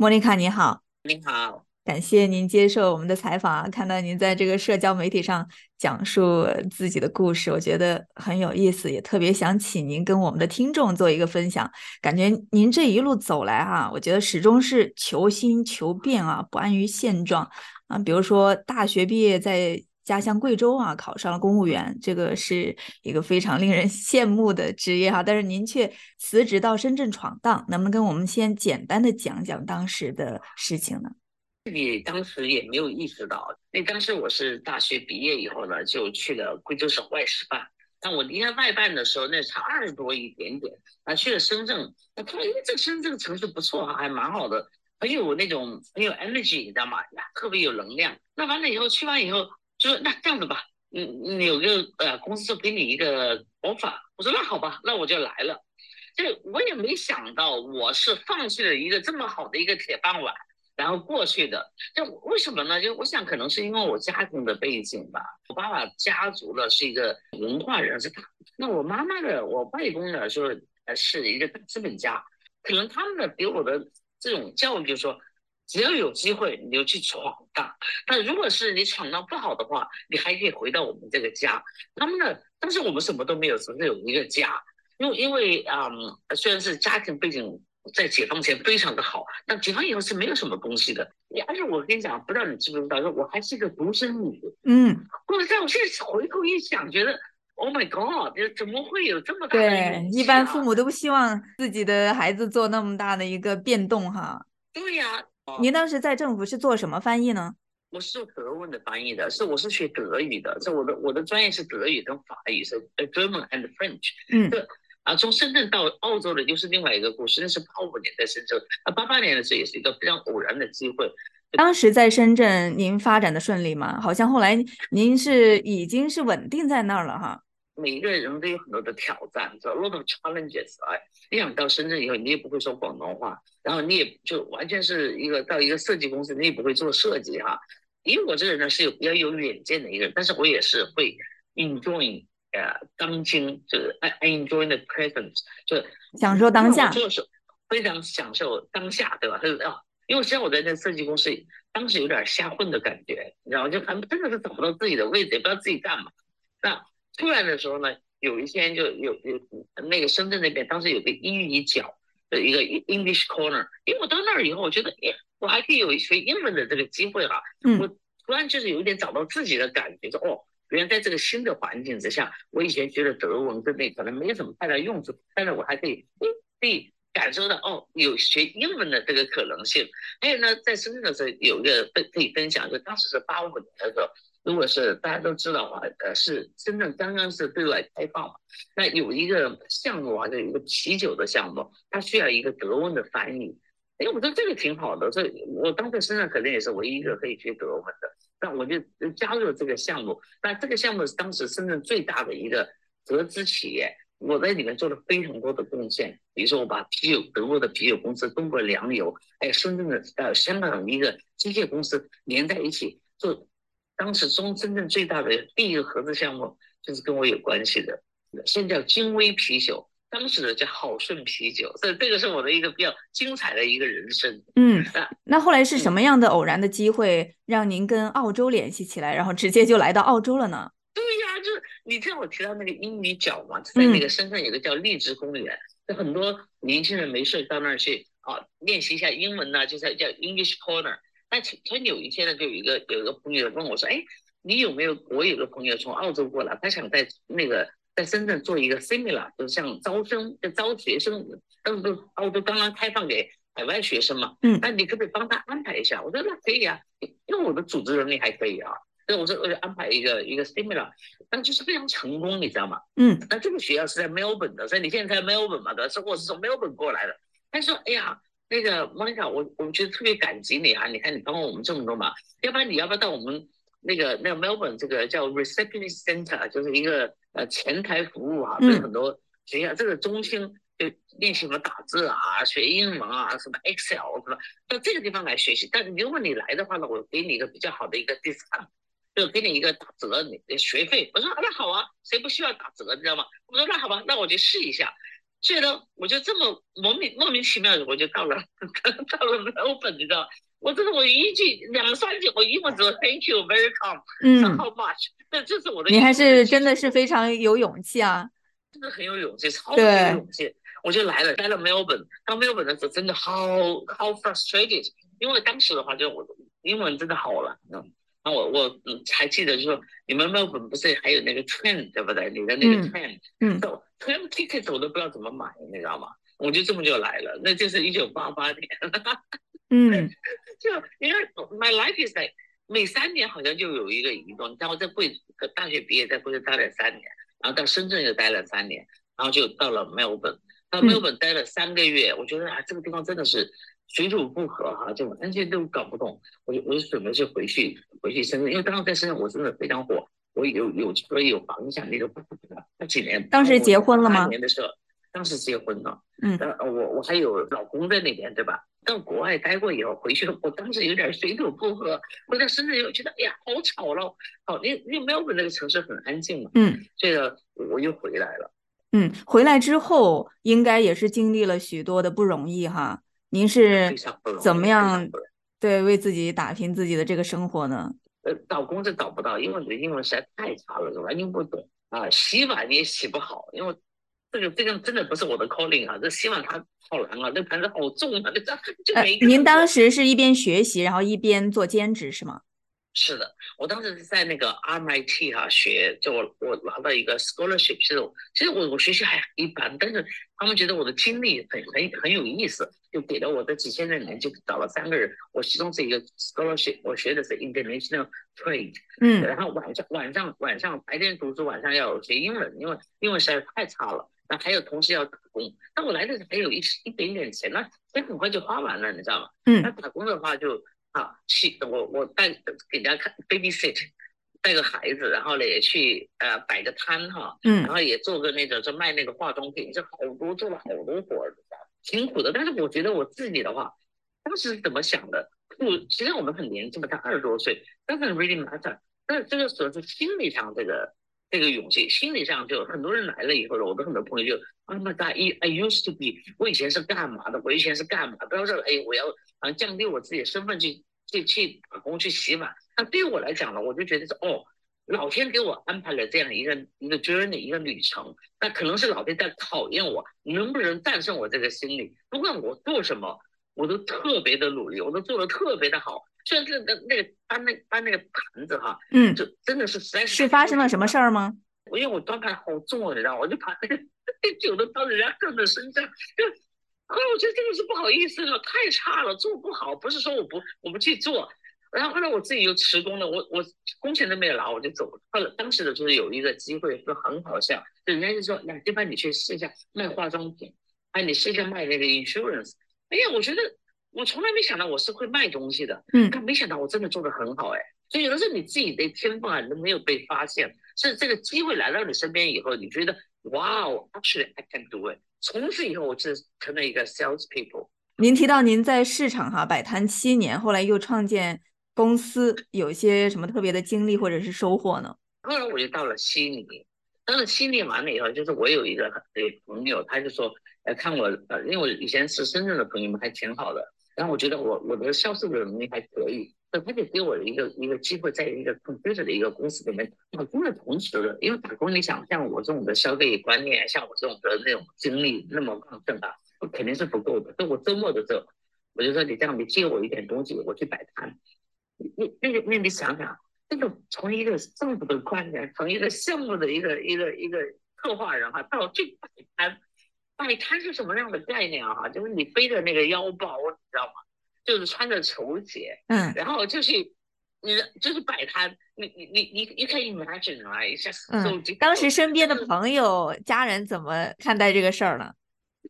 莫妮卡，你好，您好，感谢您接受我们的采访啊！看到您在这个社交媒体上讲述自己的故事，我觉得很有意思，也特别想请您跟我们的听众做一个分享。感觉您这一路走来哈，我觉得始终是求新求变啊，不安于现状啊。比如说大学毕业在。家乡贵州啊，考上了公务员，这个是一个非常令人 羡慕的职业哈。但是您却辞职到深圳闯荡，能不能跟我们先简单的讲讲当时的事情呢？自己当时也没有意识到，那当时我是大学毕业以后呢，就去了贵州省外事办。但我离开外办的时候，那差二十多一点点啊，去了深圳。那看，哎，这个深圳城市不错啊，还蛮好的，很有那种很有 energy，你知道吗？呀，特别有能量。那完了以后，去完以后。就说那这样子吧，嗯，你有个呃公司就给你一个 offer，我说那好吧，那我就来了。这我也没想到我是放弃了一个这么好的一个铁饭碗，然后过去的。这为什么呢？就我想可能是因为我家庭的背景吧。我爸爸家族呢是一个文化人，是大。那我妈妈的我外公呢，就是呃是一个大资本家，可能他们的给我的这种教育就是说。只要有机会，你就去闯荡。但如果是你闯荡不好的话，你还可以回到我们这个家。他们呢？但是我们什么都没有，只是有一个家。因为因为啊，虽然是家庭背景在解放前非常的好，但解放以后是没有什么东西的。而且我跟你讲，不知道你知不知道，说我还是一个独生女。嗯。我在我现在回头一想，觉得 Oh my God，怎么会有这么大的？对，一般父母都不希望自己的孩子做那么大的一个变动哈。对呀。您当时在政府是做什么翻译呢？我是做德文的翻译的，是我是学德语的，这我的我的专业是德语跟法语，是 German and French。嗯，对啊，从深圳到澳洲的又是另外一个故事，那是八五年在深圳，啊，八八年的时候也是一个非常偶然的机会。当时在深圳，您发展的顺利吗？好像后来您是已经是稳定在那儿了哈。每一个人都有很多的挑战，叫 lot of challenges。哎，你想到深圳以后，你也不会说广东话，然后你也就完全是一个到一个设计公司，你也不会做设计哈。因为我这个人呢是有比较有远见的一个人，但是我也是会 enjoy 呃当今，就是 I enjoy the present，就是享受当下，就是非常享受当下，对吧？他说啊，因为实际上我在那设计公司当时有点瞎混的感觉，然后就很真的是找不到自己的位置，也不知道自己干嘛，那。突然的时候呢，有一天就有有那个深圳那边当时有个英语角的一个 English Corner，因为我到那儿以后，我觉得哎，我还可以有学英文的这个机会啊。嗯。我突然就是有一点找到自己的感觉，说哦，原来在这个新的环境之下，我以前觉得德文跟那可能没有什么太大用处，但是我还可以嗯可以感受到哦，有学英文的这个可能性。还有呢，在深圳的时候有一个分可以分享，就当时是八五年的时候。如果是大家都知道啊，呃，是深圳刚刚是对外开放嘛，那有一个项目啊，就一个啤酒的项目，它需要一个德文的翻译。哎，我觉得这个挺好的，所以我当时深圳可能也是唯一一个可以学德文的，那我就加入了这个项目。那这个项目是当时深圳最大的一个合资企业，我在里面做了非常多的贡献。比如说，我把啤酒德国的啤酒公司中国粮油，还有深圳的呃香港的一个机械公司连在一起做。当时中深圳最大的第一个合资项目就是跟我有关系的，现在叫金威啤酒，当时的叫好顺啤酒，所以这个是我的一个比较精彩的一个人生。嗯，那后来是什么样的偶然的机会让您跟澳洲联系起来，然后直接就来到澳洲了呢？对呀，就是你听我提到那个英语角嘛，在那个深圳有个叫荔枝公园，有很多年轻人没事到那儿去啊练习一下英文呢，就在叫 English Corner。那前有一天呢，就有一个有一个朋友问我说：“哎，你有没有？我有个朋友从澳洲过来，他想在那个在深圳做一个 similar，就是像招生，就招学生。当时澳洲刚刚开放给海外学生嘛，嗯，那你可不可以帮他安排一下？我说那可以啊，因为我的组织能力还可以啊。所以我说我就安排一个一个 similar，但就是非常成功，你知道吗？嗯，那这个学校是在 Melbourne 的，所以你现在在 Melbourne 嘛，对吧？是我是从 Melbourne 过来的。他说：哎呀。那个莫妮卡，我我觉得特别感激你啊！你看你帮我们这么多忙，要不然你要不要到我们那个那个 Melbourne 这个叫 Receptionist Center，就是一个呃前台服务啊，对很多学校这个中心就练习什么打字啊、学英文啊、什么 Excel 什么？到这个地方来学习。但如果你来的话呢，我给你一个比较好的一个 discount，就给你一个打折你的学费。我说那好啊，谁不需要打折，你知道吗？我说那好吧，那我就试一下。所以呢，我就这么莫名莫名其妙的，我就到了 到了墨尔本，你知道。我真的，我一句两三句，我英文只说 Thank you, very calm, 嗯，How much？这这是我的。你还是真的是非常有勇气啊！真的很有勇气，超级有勇气，我就来了，来了 Melbourne。到 Melbourne 的时候，真的好好 frustrated，因为当时的话，就我英文真的好了，嗯，那我我还记得，就说你们 Melbourne 不是还有那个 train 对不对？你的那个 train，嗯走，train ticket 我都不知道怎么买，你知道吗？我就这么就来了，那就是一九八八年。嗯，就因为 my life is like 每三年好像就有一个移动。然后在贵大学毕业，在贵州待了三年，然后到深圳又待了三年，然后就到了墨尔本。到墨尔本待了三个月，我觉得啊，这个地方真的是水土不服哈，就完全都搞不懂。我就我就准备是回去回去深圳，因为当时在深圳我真的非常火，我有有车有房产那种。那几年当时结婚了吗？年的时候，当时结婚了。嗯，呃，我我还有老公在那边，对吧？到国外待过以后回去，我当时有点水土不服。回到深圳又觉得，哎呀，好吵了。好，因为因为 Melbourne 那个城市很安静嘛。嗯。所以呢，我又回来了。嗯，回来之后应该也是经历了许多的不容易哈。您是怎么样对为自己打拼自己的这个生活呢？呃，找工作找不到，因为你的英文实在太差了，完全不懂啊。洗碗你也洗不好，因为。这个这个真的不是我的 calling 啊！这洗碗它好难啊，这盘子好重啊！这 就没。您当时是一边学习，然后一边做兼职是吗？是的，我当时是在那个 RMIT 哈学，就我我拿到一个 scholarship，其实其实我我学习还一般，但是他们觉得我的经历很很很有意思，就给了我的几千人里面就找了三个人，我其中是一个 scholarship，我学的是 international trade，嗯，然后晚上晚上晚上白天读书，晚上要学英文，因为英文实在太差了。那还有同时要打工，那我来的时候还有一一点点钱，那钱很快就花完了，你知道吗？嗯。那打工的话就啊，去我我带给人家看 baby sit，带个孩子，然后呢也去呃摆个摊哈，嗯，然后也做个那种就卖那个化妆品，就好多做了好多活儿，辛苦的。但是我觉得我自己的话，当时是怎么想的？不，其实我们很年轻嘛，才二十多岁，但是 really matter。但是这个时候是心理上这个。这个勇气，心理上就很多人来了以后呢，我的很多朋友就啊，My God，I used to be，我以前是干嘛的？我以前是干嘛？不要说哎，我要啊降低我自己的身份去去去打工去洗碗。那对于我来讲呢，我就觉得是哦，老天给我安排了这样一个一个 journey 一个旅程，那可能是老天在考验我能不能战胜我这个心理。不管我做什么，我都特别的努力，我都做的特别的好。虽然这那那个搬那搬那个盘子哈，嗯，就真的是实在是是发生了什么事儿吗？我因为我端盘好重啊，你知道，我就把那个酒都倒人家凳子身上，就后来我觉得真的是不好意思了，太差了，做不好。不是说我不我不去做，然后后来我自己又辞工了，我我工钱都没有拿，我就走了。后来当时的就是有一个机会，就很好笑，就人家就说，那要不然你去试一下卖化妆品，哎，你试一下卖那个 insurance。哎呀，我觉得。我从来没想到我是会卖东西的，嗯，但没想到我真的做的很好，哎，所以有的时候你自己的天分啊都没有被发现，是这个机会来到你身边以后，你觉得哇哦，actually I can do it，从此以后我就成了一个 sales people。您提到您在市场哈摆摊七年，后来又创建公司，有一些什么特别的经历或者是收获呢？后来我就到了悉尼，到了悉尼完了以后，就是我有一个朋友，他就说，呃，看我，呃，因为我以前是深圳的朋友们还挺好的。然后我觉得我我的销售的能力还可以，那他就给我一个一个机会，在一个 computer 的一个公司里面打工的同时，因为打工你想像我这种的消费观念，像我这种的那种精力那么旺盛啊，我肯定是不够的。所以我周末的时候，我就说你这样，你借我一点东西，我去摆摊。你那个那你想想，这个从一个政府的观念，从一个项目的一个一个一个策划人哈，到去摆摊。摆摊是什么样的概念啊？哈，就是你背着那个腰包，你知道吗？就是穿着球鞋，嗯，然后就是你就是摆摊，你你你你你可以 imagine 啊一下，嗯，当时身边的朋友家人怎么看待这个事儿呢？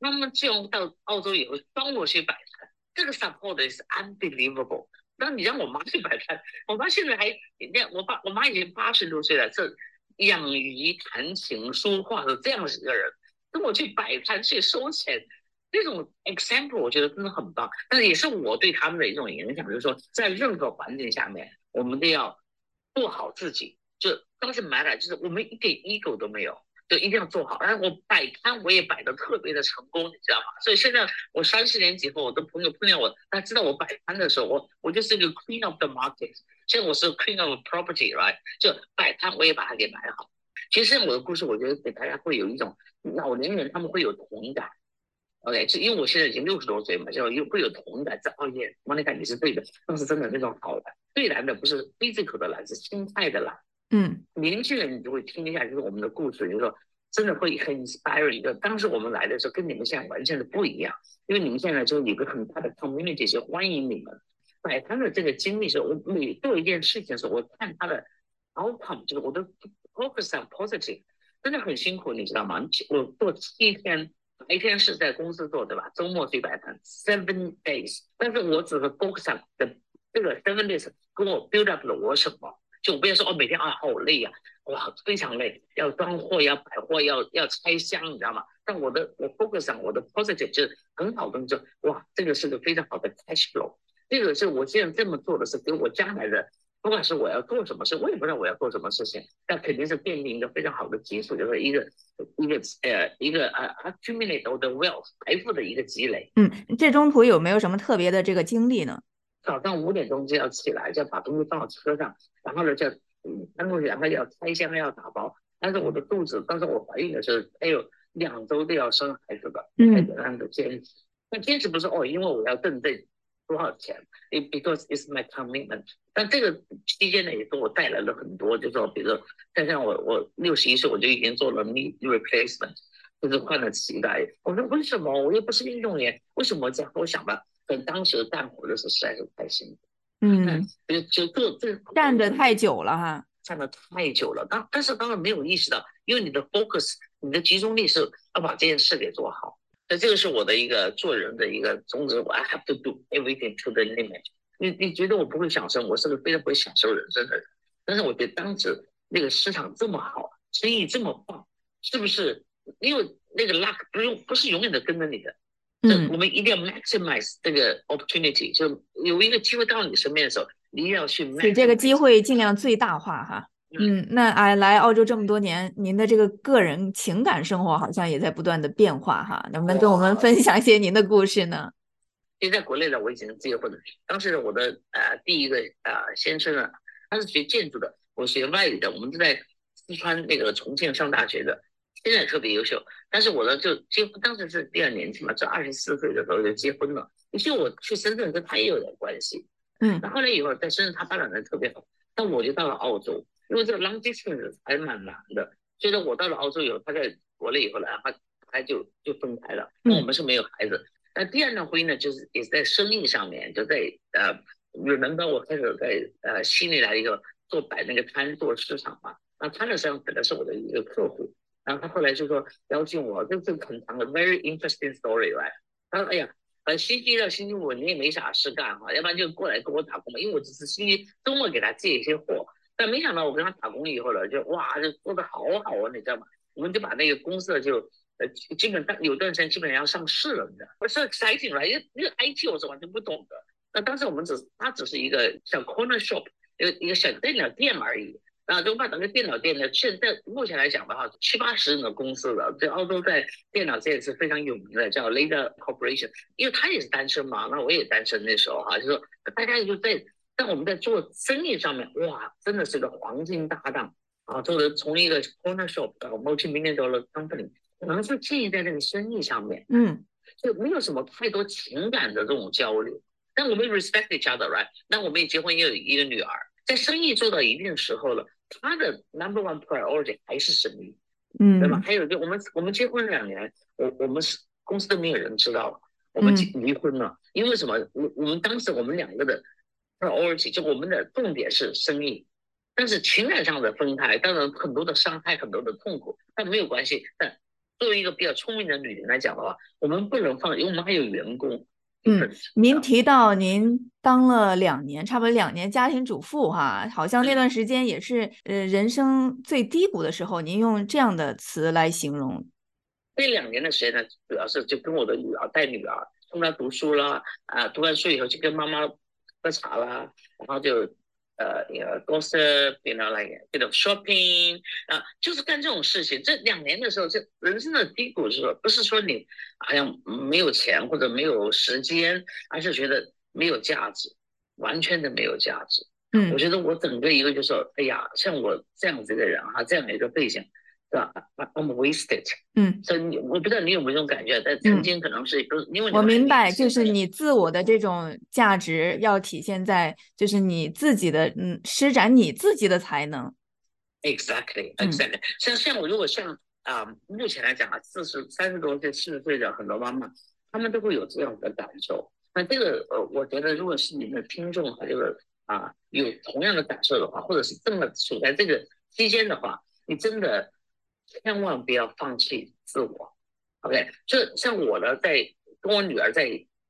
他们就到澳洲以后帮我去摆摊，这个 support is unbelievable。那你让我妈去摆摊，我妈现在还，那我爸我妈已经八十多岁了，这养鱼、弹琴、说话的这样一个人。跟我去摆摊去收钱，这种 example 我觉得真的很棒，但是也是我对他们的一种影响，就是说在任何环境下面，我们都要做好自己。就当时买了，就是我们一点 ego 都没有，就一定要做好。然后我摆摊我也摆的特别的成功，你知道吗？所以现在我三十年以后，我的朋友碰见我，他知道我摆摊的时候，我我就是一个 queen of the market。现在我是 queen of property right，就摆摊我也把它给摆好。其实我的故事，我觉得给大家会有一种老年人他们会有同感。OK，就因为我现在已经六十多岁嘛，就又会有同感。在哦耶，莫妮卡你是对的，那是真的那种好的。最难的不是 physical 的难，是心态的难。嗯，年轻人你就会听一下，就是我们的故事，就是说真的会很 inspiring。就当时我们来的时候，跟你们现在完全的不一样，因为你们现在就有个很大的 community 是欢迎你们。摆摊的这个经历是，我每做一件事情的时候，我看他的 outcome，就是我的 focus on positive，真的很辛苦，你知道吗？我做七天。白天是在公司做，对吧？周末去摆摊，seven days。但是我只是 focus on 的这个 seven days，跟我 build up 了我什么？就不要说哦，每天啊好累呀，哇，非常累，要装货，要摆货，要要拆箱，你知道吗？但我的我 focus on 我的 positive 就是很好的，就哇，这个是个非常好的 cash flow。这个是我现在这么做的是给我将来的。不管是我要做什么事，我也不知道我要做什么事情，但肯定是奠定一个非常好的基础，就是一个一个呃一个呃 accumulate the wealth 财富的一个积累。嗯，这中途有没有什么特别的这个经历呢？早上五点钟就要起来，就要把东西放到车上，然后呢就搬东西，然后要拆箱要打包。但是我的肚子，当时我怀孕的时候还有两周就要生孩子的，还得让着坚持。那坚持不是哦，因为我要挣这。多少钱？Because it's my commitment。但这个期间呢，也给我带来了很多，就是说，比如说，再像我，我六十一岁我就已经做了 knee replacement，就是换了脐带。我说为什么？我又不是运动员，为什么这样？我想吧，等当时干活的时候实在是太辛苦。嗯，就就这这站着太久了哈，站的太久了。当但是当然没有意识到，因为你的 focus，你的集中力是要把这件事给做好。那这个是我的一个做人的一个宗旨，我 I have to do everything to the limit。你你觉得我不会享受，我是个非常不会享受人生的人。但是我觉得当时那个市场这么好，生意这么棒，是不是？因为那个 luck 不用不是永远的跟着你的，嗯，我们一定要 maximize 这个 opportunity，就有一个机会到你身边的时候，你要去使这个机会尽量最大化哈。嗯，那哎，来澳洲这么多年，您的这个个人情感生活好像也在不断的变化哈，能不能跟我们分享一些您的故事呢？其实在国内呢，我已经结婚了。当时我的呃第一个呃先生呢，他是学建筑的，我学外语的，我们是在四川那个重庆上大学的，现在特别优秀。但是我呢就结婚，当时是比较年轻嘛，就二十四岁的时候就结婚了。其实我去深圳跟他也有点关系，嗯，那后来以后在深圳他发展的特别好，但我就到了澳洲。因为这个 long distance 还蛮难的，所以说我到了澳洲以后，他在国内以后呢，他他就就分开了。那我们是没有孩子。那第二段婚姻呢，就是也是在生意上面，就在呃，有人帮我开始在呃悉尼来一个做摆那个摊做市场嘛。那他实际上本来是我的一个客户，然后他后来就说邀请我，这这很长的 very interesting story，right？他说哎呀，呃星期六星期五你也没啥事干哈，要不然就过来跟我打工嘛，因为我只是星期周末给他借一些货。但没想到我跟他打工以后呢，就哇，就做的好好啊，你知道吗？我们就把那个公司就呃，基本上有段时间基本上要上市了，你知道？我是 exciting 了，因为因为 IT 我是完全不懂的。那当时我们只它只是一个小 corner shop，一个一个小电脑店而已。然后就把整个电脑店呢，现在目前来讲的话，七八十人的公司了，在澳洲在电脑界是非常有名的，叫 Lader Corporation。因为他也是单身嘛，那我也单身那时候哈，就说大家就在。但我们在做生意上面，哇，真的是个黄金搭档啊！做的从一个 corner shop 到 multi million dollar company，可能是建立在这个生意上面，嗯，就没有什么太多情感的这种交流。但我们 respect each other，right？那我们也结婚，也有一个女儿。在生意做到一定时候了，他的 number one priority 还是生意，嗯，对吧？还有一个我们我们结婚两年，我我们是公司都没有人知道，我们离婚了，因为什么？我我们当时我们两个的。priority 就我们的重点是生意，但是情感上的分开，当然很多的伤害，很多的痛苦，但没有关系。但作为一个比较聪明的女人来讲的话，我们不能放，因为我们还有员工。嗯，您提到您当了两年，差不多两年家庭主妇哈，好像那段时间也是呃人生最低谷的时候，您用这样的词来形容。那两年的时间呢，主要是就跟我的女儿带女儿，送她读书啦，啊，读完书以后就跟妈妈。喝茶啦，然后就呃，公司，比如来这种 shopping 啊，就是干这种事情。这两年的时候，就人生的低谷是说，不是说你好像没有钱或者没有时间，而是觉得没有价值，完全的没有价值。嗯，我觉得我整个一个就是说，哎呀，像我这样子的人哈，这样的一个背景。是吧？I'm wasted。嗯，所以你我不知道你有没有这种感觉，但曾经可能是不是因为我明白，就是你自我的这种价值要体现在就是你自己的嗯施展你自己的才能。Exactly，exactly。像像我如果像啊目前来讲啊，四十三十多岁、四十岁的很多妈妈，她们都会有这样的感受。那这个呃，我觉得如果是你的听众和这个啊有同样的感受的话，或者是这么处在这个期间的话，你真的。千万不要放弃自我，OK？就像我呢，在跟我女儿在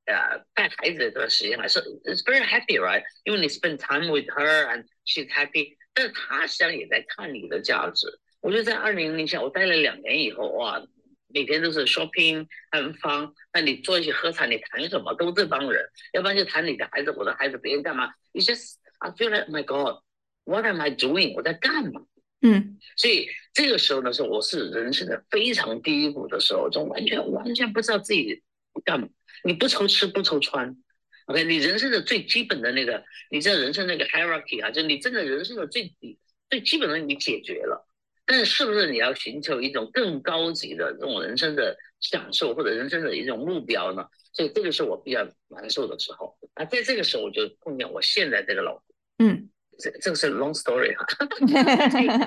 呃带孩子的这段时间还是 it's very happy，right？因为你 spend time with her and she's happy，但是她实际上也在看你的价值。我觉得在二零零下，我待了两年以后，哇，每天都是 shopping 很方。那你坐一起喝茶，你谈什么都这帮人，要不然就谈你的孩子，我的孩子，别人干嘛？You just I feel like my God，what am I doing？我在干嘛？嗯，所以这个时候呢，是我是人生的非常低谷的时候，就完全完全不知道自己干嘛。你不愁吃不愁穿，OK？你人生的最基本的那个，你知道人生那个 hierarchy 啊，就你真的人生的最底最基本的你解决了，但是是不是你要寻求一种更高级的这种人生的享受或者人生的一种目标呢？所以这个是我比较难受的时候。啊，在这个时候我就碰见我现在这个老公，嗯。这这个是 long story 哈，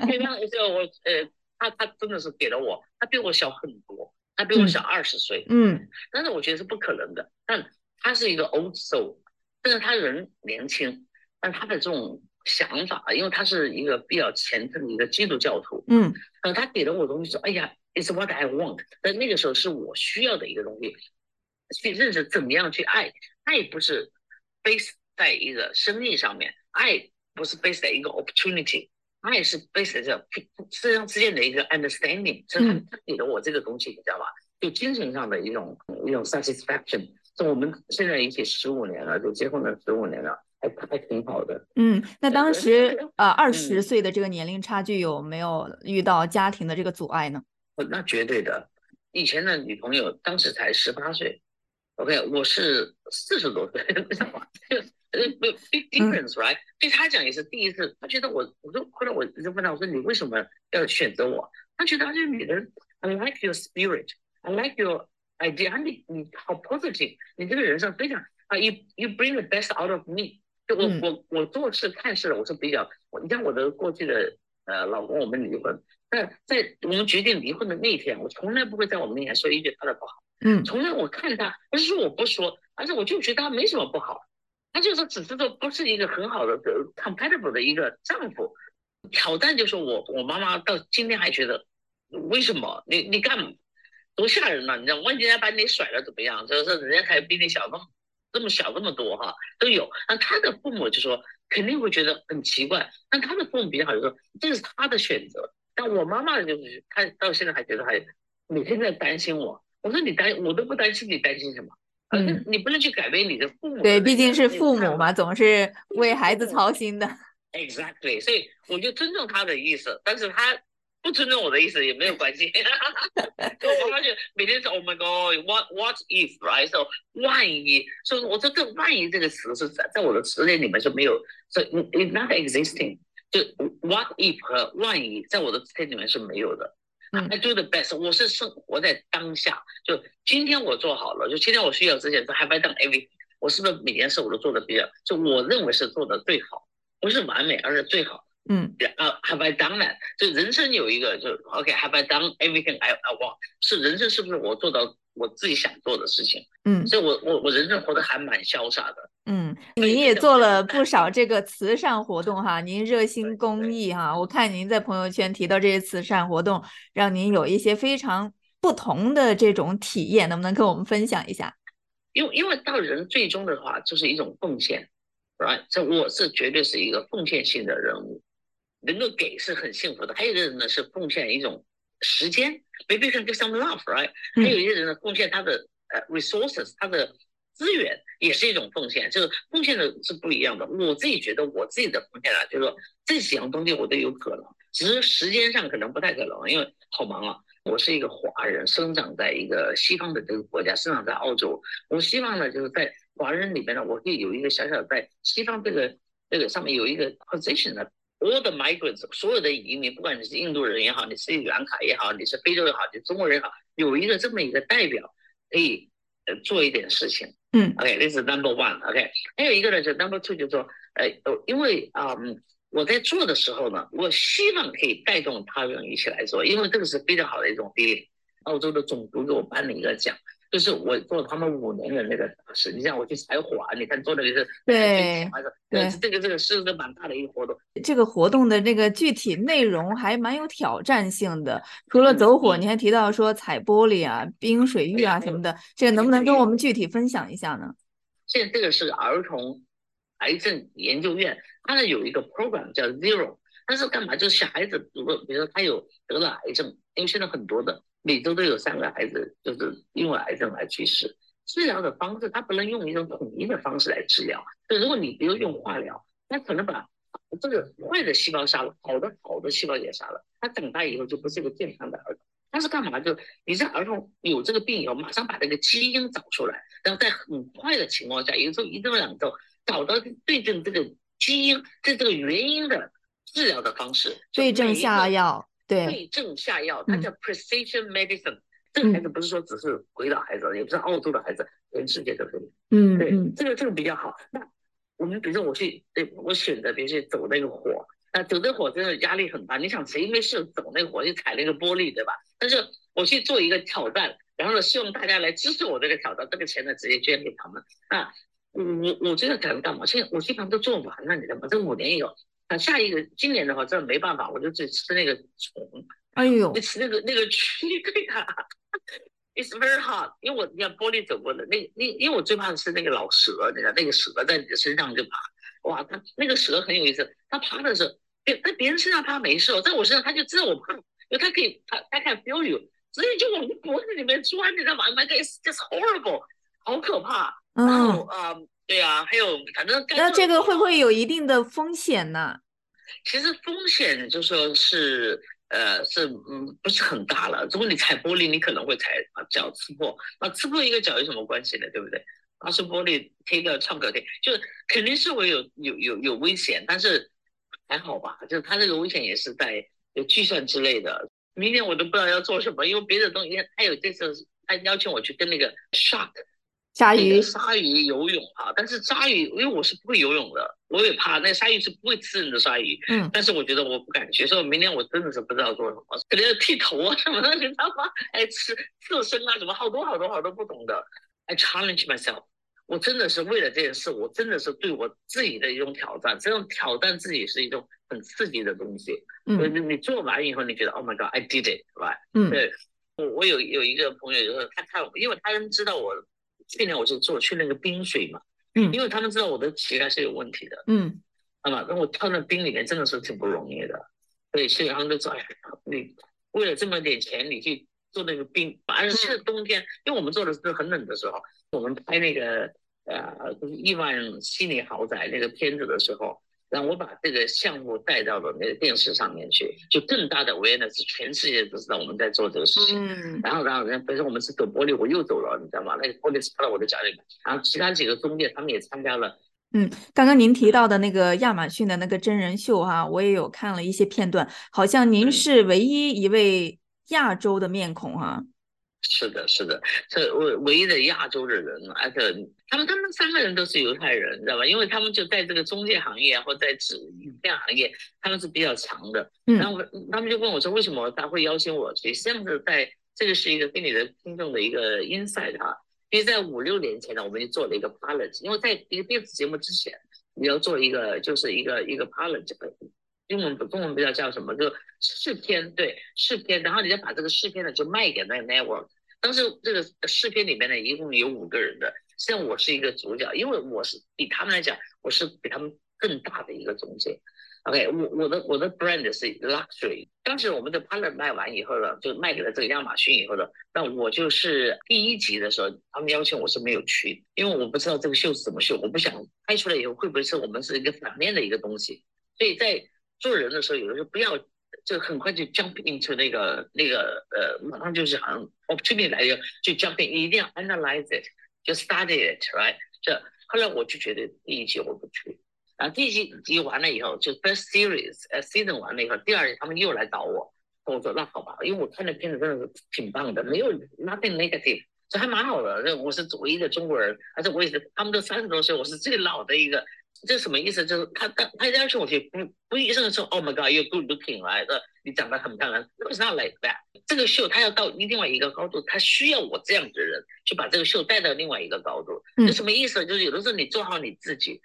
原谅一下我，呃，他他真的是给了我，他比我小很多，他比我小二十岁，嗯，但是我觉得是不可能的，但他是一个 old soul，但是他人年轻，但他的这种想法，因为他是一个比较虔诚的一个基督教徒，嗯，呃，他给了我东西说，哎呀，it's what I want，但那个时候是我需要的一个东西，去认识怎么样去爱，爱不是 base 在一个生命上面，爱。不是 based 在一个 opportunity，它也是 based 在这互相之间的一个 understanding，所以他他给了我这个东西，你知道吧？就精神上的一种一种 satisfaction。就我们现在一起十五年了，就结婚了十五年了，还还挺好的。嗯，那当时呃二十岁的这个年龄差距有没有遇到家庭的这个阻碍呢？那绝对的，以前的女朋友当时才十八岁，OK，我是四十多岁，知道吗？呃，big difference，right？对他讲也是第一次，他觉得我，我说后来我就问他，我说你为什么要选择我？他觉得他是女人，I like your spirit，I like your idea，你你好 positive，你这个人生非常啊，you you bring the best out of me。就我我我做事看事，我是比较，你像我的过去的呃老公，我们离婚，但在我们决定离婚的那一天，我从来不会在我们面前说一句他的不好，嗯，从来我看他不是说我不说，而是我就觉得他没什么不好。他就说，只是说不是一个很好的呃 compatible 的一个丈夫。挑战就说，我我妈妈到今天还觉得，为什么你你干嘛？多吓人呐！你知道，万一人家把你甩了怎么样？就是人家才比你小那么这么小这么多哈，都有。那他的父母就说肯定会觉得很奇怪，但他的父母比较好，就说这是他的选择。但我妈妈就是她到现在还觉得还每天在担心我。我说你担我都不担心，你担心什么？嗯，你不能去改变你的父母。对，毕竟是父母嘛，总是为孩子操心的。Exactly，所以我就尊重他的意思，但是他不尊重我的意思也没有关系。我妈妈就每天说：“Oh my God，what what if，right？So 万一，所以我说这万一这个词是在在我的词典里面是没有，所以 it's not existing。就 what if 和万一在我的词典里面是没有的。I do the best，我是生活在当下。就今天我做好了，就今天我睡觉之前说 Have I done everything？我是不是每件事我都做的比较？就我认为是做的最好，不是完美，而是最好。嗯，啊，Have I done that？就人生有一个，就 OK，Have I done everything I I want？是人生是不是我做到我自己想做的事情？嗯，所以我我我人生活得还蛮潇洒的。嗯，您也做了不少这个慈善活动哈，您热心公益哈，我看您在朋友圈提到这些慈善活动，让您有一些非常不同的这种体验，能不能跟我们分享一下？因为因为到人最终的话就是一种奉献，right？这我是绝对是一个奉献性的人物，能够给是很幸福的。还有一个人呢是奉献一种时间，maybe can give some love，right？还有一些人呢贡献他的呃 resources，他的资源也是一种奉献，就是奉献的是不一样的。我自己觉得我自己的奉献啊，就是说这几样东西我都有可能，只是时间上可能不太可能，因为好忙啊。我是一个华人，生长在一个西方的这个国家，生长在澳洲。我希望呢，就是在华人里边呢，我可以有一个小小的在西方这个这个上面有一个 position 的。All the migrants，所有的移民，不管你是印度人也好，你是原卡也好，你是非洲也好，你中国人也好，有一个这么一个代表可以呃做一点事情。嗯，OK，this is number one。OK，还有一个呢，就 number two，就说，呃，因为啊，我在做的时候呢，我希望可以带动他人一起来做，因为这个是非常好的一种 feeling。澳洲的总督给我颁了一个奖。就是我做他们五年的那个大使，你像我去采火，你看做的是对对，这个这个是个蛮大的一个活动。这个活动的这个具体内容还蛮有挑战性的，除了走火，你还提到说采玻璃啊、冰水浴啊什么的，这个能不能跟我们具体分享一下呢？现在这个是儿童癌症研究院，它呢有一个 program 叫 Zero，它是干嘛？就是小孩子如果比如说他有得了癌症，因为现在很多的。每周都有三个孩子就是因为癌症来去世，治疗的方式它不能用一种统一的方式来治疗。就如果你比如用化疗，那可能把这个坏的细胞杀了，好的好的细胞也杀了，他长大以后就不是一个健康的儿童。他是干嘛？就你这儿童有这个病以后，马上把这个基因找出来，然后在很快的情况下，有时候一周两周找到对症这个基因这这个原因的治疗的方式，对症下药。对症下药，它叫 precision medicine。这个孩子不是说只是鬼岛孩子，也不是澳洲的孩子，全世界都可以。嗯，对，这个这个比较好。那我们比如说我去，对我选择，比如说走那个火，那走那个火真的压力很大。你想谁没事走那个火去踩那个玻璃，对吧？但是我去做一个挑战，然后呢，希望大家来支持我这个挑战，这个钱呢直接捐给他们。啊，我我我这个敢干嘛？现在我基本上都做完了，你知道吗？这五年以后。啊，下一个今年的话，这没办法，我就只吃那个虫。哎呦，你吃那个那个蛆，对呀。It's very hard，因为我你看玻璃走过的那那，因为我最怕的是那个老蛇，你知道那个蛇在你的身上就爬。哇，它那个蛇很有意思，它爬的时候，别在别人身上爬没事哦，在我身上它就知道我怕，因为它可以它它 can feel you，所以就往脖子里面钻，你知道吗？My God，it's just horrible，好可怕。然后啊。对呀，还有反正那这个会不会有一定的风险呢？其实风险就说是呃是嗯不是很大了。如果你踩玻璃，你可能会踩把脚刺破，那刺破一个脚有什么关系呢？对不对？那是玻璃贴个创可贴，就肯定是会有有有有危险，但是还好吧。就是它这个危险也是在有计算之类的。明年我都不知道要做什么，因为别的东西他有这次他邀请我去跟那个 shark。鲨鱼，鲨鱼游泳啊！但是鲨鱼，因为我是不会游泳的，我也怕那鲨鱼是不会吃人的鲨鱼。嗯，但是我觉得我不敢去，所以明年我真的是不知道做什么，可能要剃头啊什么的，你知道吗？哎，吃刺身啊什么，好多好多好多不懂的。I challenge myself，我真的是为了这件事，我真的是对我自己的一种挑战。这种挑战自己是一种很刺激的东西。嗯，你你做完以后，你觉得 Oh my God，I did it，right？嗯，对我我有有一个朋友，就是他他，因为他们知道我。去年我就做去那个冰水嘛，嗯，因为他们知道我的膝盖是有问题的，嗯，那么那我跳那冰里面真的是挺不容易的，所以所以他们就说，哎，你为了这么点钱，你去做那个冰，而且是冬天，因为我们做的是很冷的时候，我们拍那个呃就是亿万悉尼豪宅那个片子的时候。然后我把这个项目带到了那个电视上面去，就更大的 awareness，全世界都知道我们在做这个事情。嗯。然后，然后，人，比如说我们是走玻璃，我又走了，你知道吗？那个玻璃插到我的脚里面。然后其他几个中介他们也参加了。嗯，刚刚您提到的那个亚马逊的那个真人秀哈，我也有看了一些片段，好像您是唯一一位亚洲的面孔哈。是的，是的，这唯唯一的亚洲的人，而且他们他们三个人都是犹太人，知道吧？因为他们就在这个中介行业或在纸影片行业，他们是比较强的。然后他们就问我说，为什么他会邀请我去？实际上是在这个是一个给你的听众的一个 insight 哈。因为在五六年前呢，我们就做了一个 pilot，因为在一个电视节目之前，你要做一个就是一个一个 pilot，英文中文不知道叫什么，就试片，对试片，然后你再把这个试片呢就卖给那个 network。当时这个试片里面呢，一共有五个人的，实际上我是一个主角，因为我是比他们来讲，我是比他们更大的一个中介。OK，我我的我的 brand 是 luxury。当时我们的 partner 卖完以后呢，就卖给了这个亚马逊以后呢，那我就是第一集的时候，他们邀请我是没有去，因为我不知道这个秀是怎么秀，我不想拍出来以后会不会是我们是一个反面的一个东西。所以在做人的时候，有的时候不要就很快就 jump into 那个那个呃，马上就是好像 opportunity 来了就 jump in，一定要 analyze it，就 study it，right？这后来我就觉得第一集我不去。然后第一集集完了以后，就 first series，呃，season 完了以后，第二他们又来找我，跟我说那好吧，因为我看的片子真的是挺棒的，没有 nothing negative，这还蛮好的。这我是唯一的中国人，而且我也是他们都三十多岁，我是最老的一个。这什么意思？就是他他他要求我去，不不一定说 Oh my God，you're good looking，来的你长得很漂亮。It's not like that。这个秀他要到另外一个高度，他需要我这样的人去把这个秀带到另外一个高度。这什么意思？就是有的时候你做好你自己。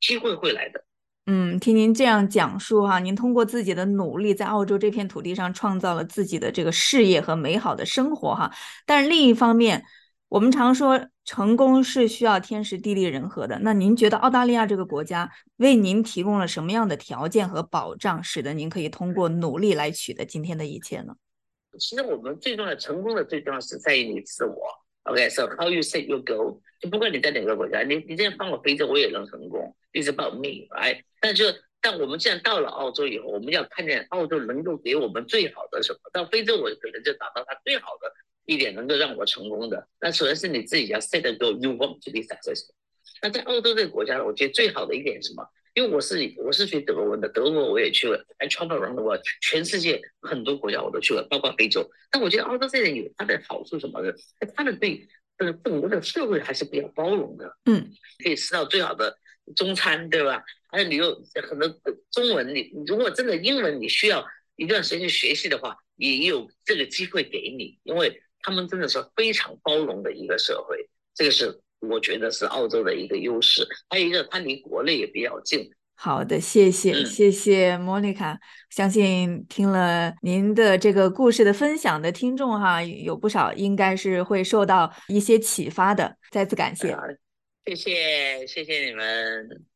机会会来的。嗯，听您这样讲述哈，您通过自己的努力，在澳洲这片土地上创造了自己的这个事业和美好的生活哈。但是另一方面，我们常说成功是需要天时地利人和的。那您觉得澳大利亚这个国家为您提供了什么样的条件和保障，使得您可以通过努力来取得今天的一切呢？其实我们最重要的成功的最重要是在于你自我。OK，so how you set your goal？就不管你在哪个国家，你你这样放我非洲，我也能成功。It's about me，哎，但是但我们既然到了澳洲以后，我们要看见澳洲能够给我们最好的什么。到非洲，我可能就找到它最好的一点，能够让我成功的。那首先是你自己要 set the goal，you want to be successful。那在澳洲这个国家呢，我觉得最好的一点是什么？因为我是我是学德文的，德国我也去了，I travel around the world，全世界很多国家我都去了，包括非洲。但我觉得澳洲这点有它的好处什么呢？它的对。呃，整个的社会还是比较包容的，嗯，可以吃到最好的中餐，对吧？还有你有很多中文，你如果真的英文你需要一段时间去学习的话，也有这个机会给你，因为他们真的是非常包容的一个社会，这个是我觉得是澳洲的一个优势。还有一个，它离国内也比较近。好的，谢谢，谢谢莫妮卡。相信听了您的这个故事的分享的听众哈，有不少应该是会受到一些启发的。再次感谢，谢谢，谢谢你们。